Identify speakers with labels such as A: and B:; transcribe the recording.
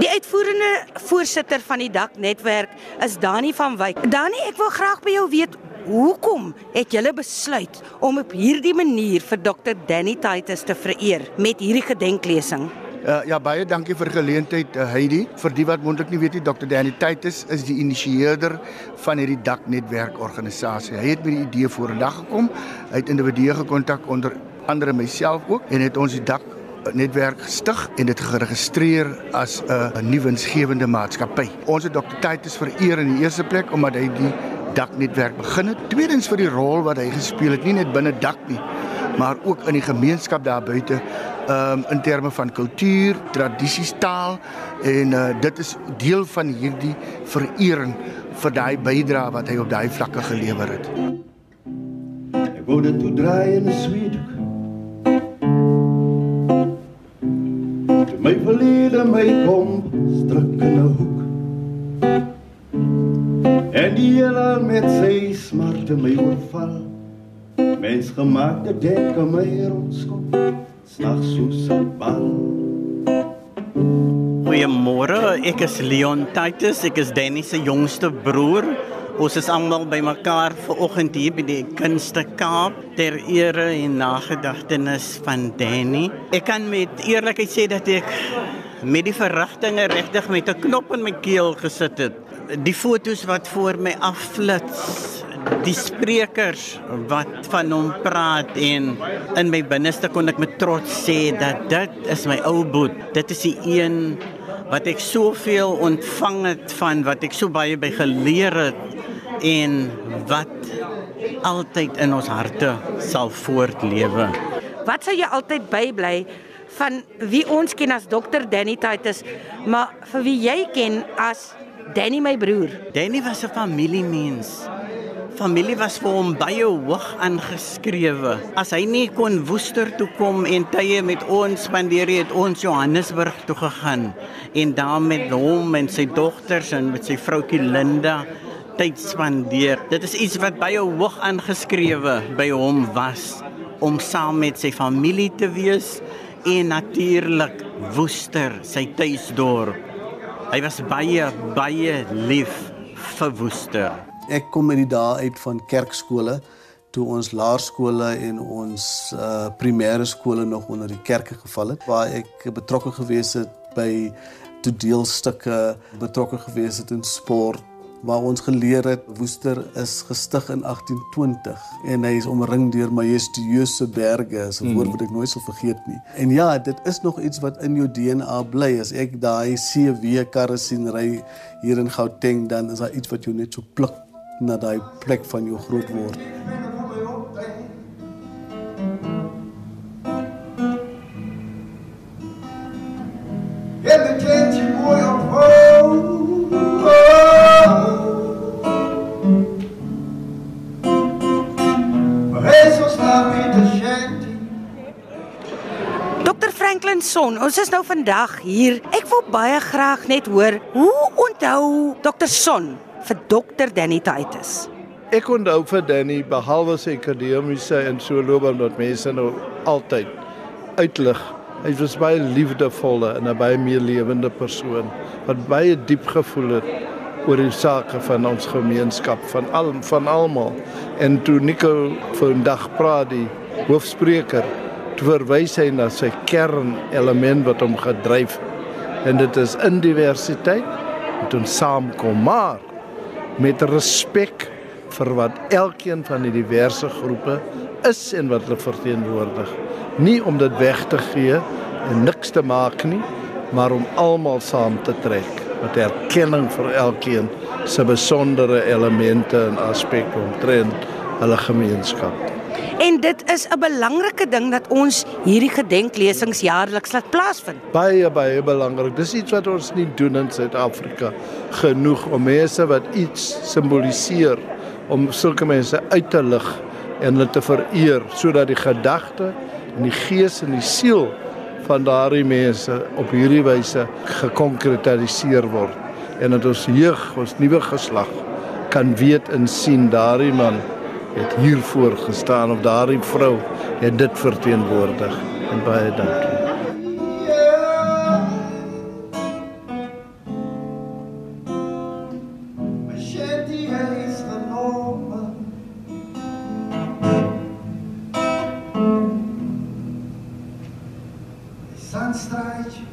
A: Die uitvoerende voorsitter van die daknetwerk is Dani van Wyk. Dani, ek wil graag by jou weet Hoekom het julle besluit om op hierdie manier vir Dr Danny Titus te vereer met hierdie gedenklesing?
B: Uh, ja baie dankie vir geleentheid uh, Heidi. Vir die wat moontlik nie weet nie, Dr Danny Titus is die initieerder van hierdie daknetwerk organisasie. Hy het met die idee vorendag gekom. Hy het individue gekontak onder andere myself ook en het ons die dak netwerk gestig en dit geregistreer as 'n nuwe winsgewende maatskappy. Ons het Dr Titus vereer in die eerste plek omdat hy die daknetwerk begin het. Tweedens vir die rol wat hy gespeel het, nie net binne dak nie, maar ook in die gemeenskap daar buite um, in terme van kultuur, tradisies, taal en uh, dit is deel van hierdie verering vir daai bydrae wat hy op daai vlakke gelewer het.
C: Ek wou dit toe draai in 'n sweethoek. My verlede my kom strik in 'n hoek. En die hele met sy smarte my oorval. Mens gemaakte denke my rondskop. Slag soos 'n bal.
D: Goeiemôre, ek is Leon Titus, ek is Danny se jongste broer. Ons is almal bymekaar ver oggend hier by die Kunste Kaap ter ere en nagedagtenis van Danny. Ek kan met eerlikheid sê dat ek met die verrigtinge regtig met 'n knop in my keel gesit het. Die fotos wat voor my afflits die sprekers wat van hom praat en in my binneste kon ek met trots sê dat dit is my ou boet. Dit is die een wat ek soveel ontvang het van wat ek so baie by geleer het en wat altyd in ons harte sal voortlewe
A: wat sou jy altyd bybly van wie ons ken as dokter Danny Titus maar vir wie jy ken as Danny my broer.
D: Danny was 'n familiemens. Familie was vir hom baie hoog aangeskrewe. As hy nie kon Woester toe kom en tye met ons spandeer het, ons Johannesburg toe gegaan en daar met hom en sy dogters en met sy vroutjie Linda tyd spandeer. Dit is iets wat baie hoog aangeskrewe by hom was om saam met sy familie te wees en natuurlik Woester, sy tuisdorp. Hy was baie baie lief vir Woester.
E: Ek kom in die dae uit van kerkskole toe ons laerskole en ons uh primêre skole nog onder die kerke geval het waar ek betrokke gewees het by toneelstukke, betrokke gewees het in sport, waar ons geleer het Woester is gestig in 1820 en hy is omring deur majestueuse berge, so 'n woord mm. wat ek nooit sal vergeet nie. En ja, dit is nog iets wat in jou DNA bly. As ek daai CW karre sien ry hier in Gauteng, dan is daar iets wat jou net so pluk na daai plek van jou groot
A: Dr Franklin Son, ons is nou vandag hier. Ek wil baie graag net hoor, hoe onthou Dr Son vir Dr Danny Titus?
F: Ek onthou vir Danny behalwe sy akademiese en so loopbaan wat mense nou altyd uitlig. Hy was baie liefdevolle en 'n baie meer lewende persoon wat baie diep gevoel het oor die sake van ons gemeenskap van al van almal. En toe Nico vandag praat die hoofspreker, verwys hy na sy kernelement wat hom gedryf en dit is in diversiteit met ons saamkom maar met respek vir wat elkeen van die diverse groepe is en wat hulle verteenwoordig. Nie om dit weg te gee en niks te maak nie, maar om almal saam te trek met erkenning vir elkeen se besondere elemente en aspekte omtrent hulle gemeenskap.
A: En dit is 'n belangrike ding dat ons hierdie gedenklesings jaarliks laat plaasvind.
F: Baie baie belangrik. Dis iets wat ons nie doen in Suid-Afrika genoeg om mense wat iets simboliseer om sulke mense uit te lig en hulle te vereer sodat die gedagte en die gees en die siel van daardie mense op hierdie wyse gekonkretiseer word en dat ons jeug, ons nuwe geslag kan weet en sien daardie man het hiervoor gestaan of daardie vrou het dit verteenwoordig en baie dankie.
C: настраивать.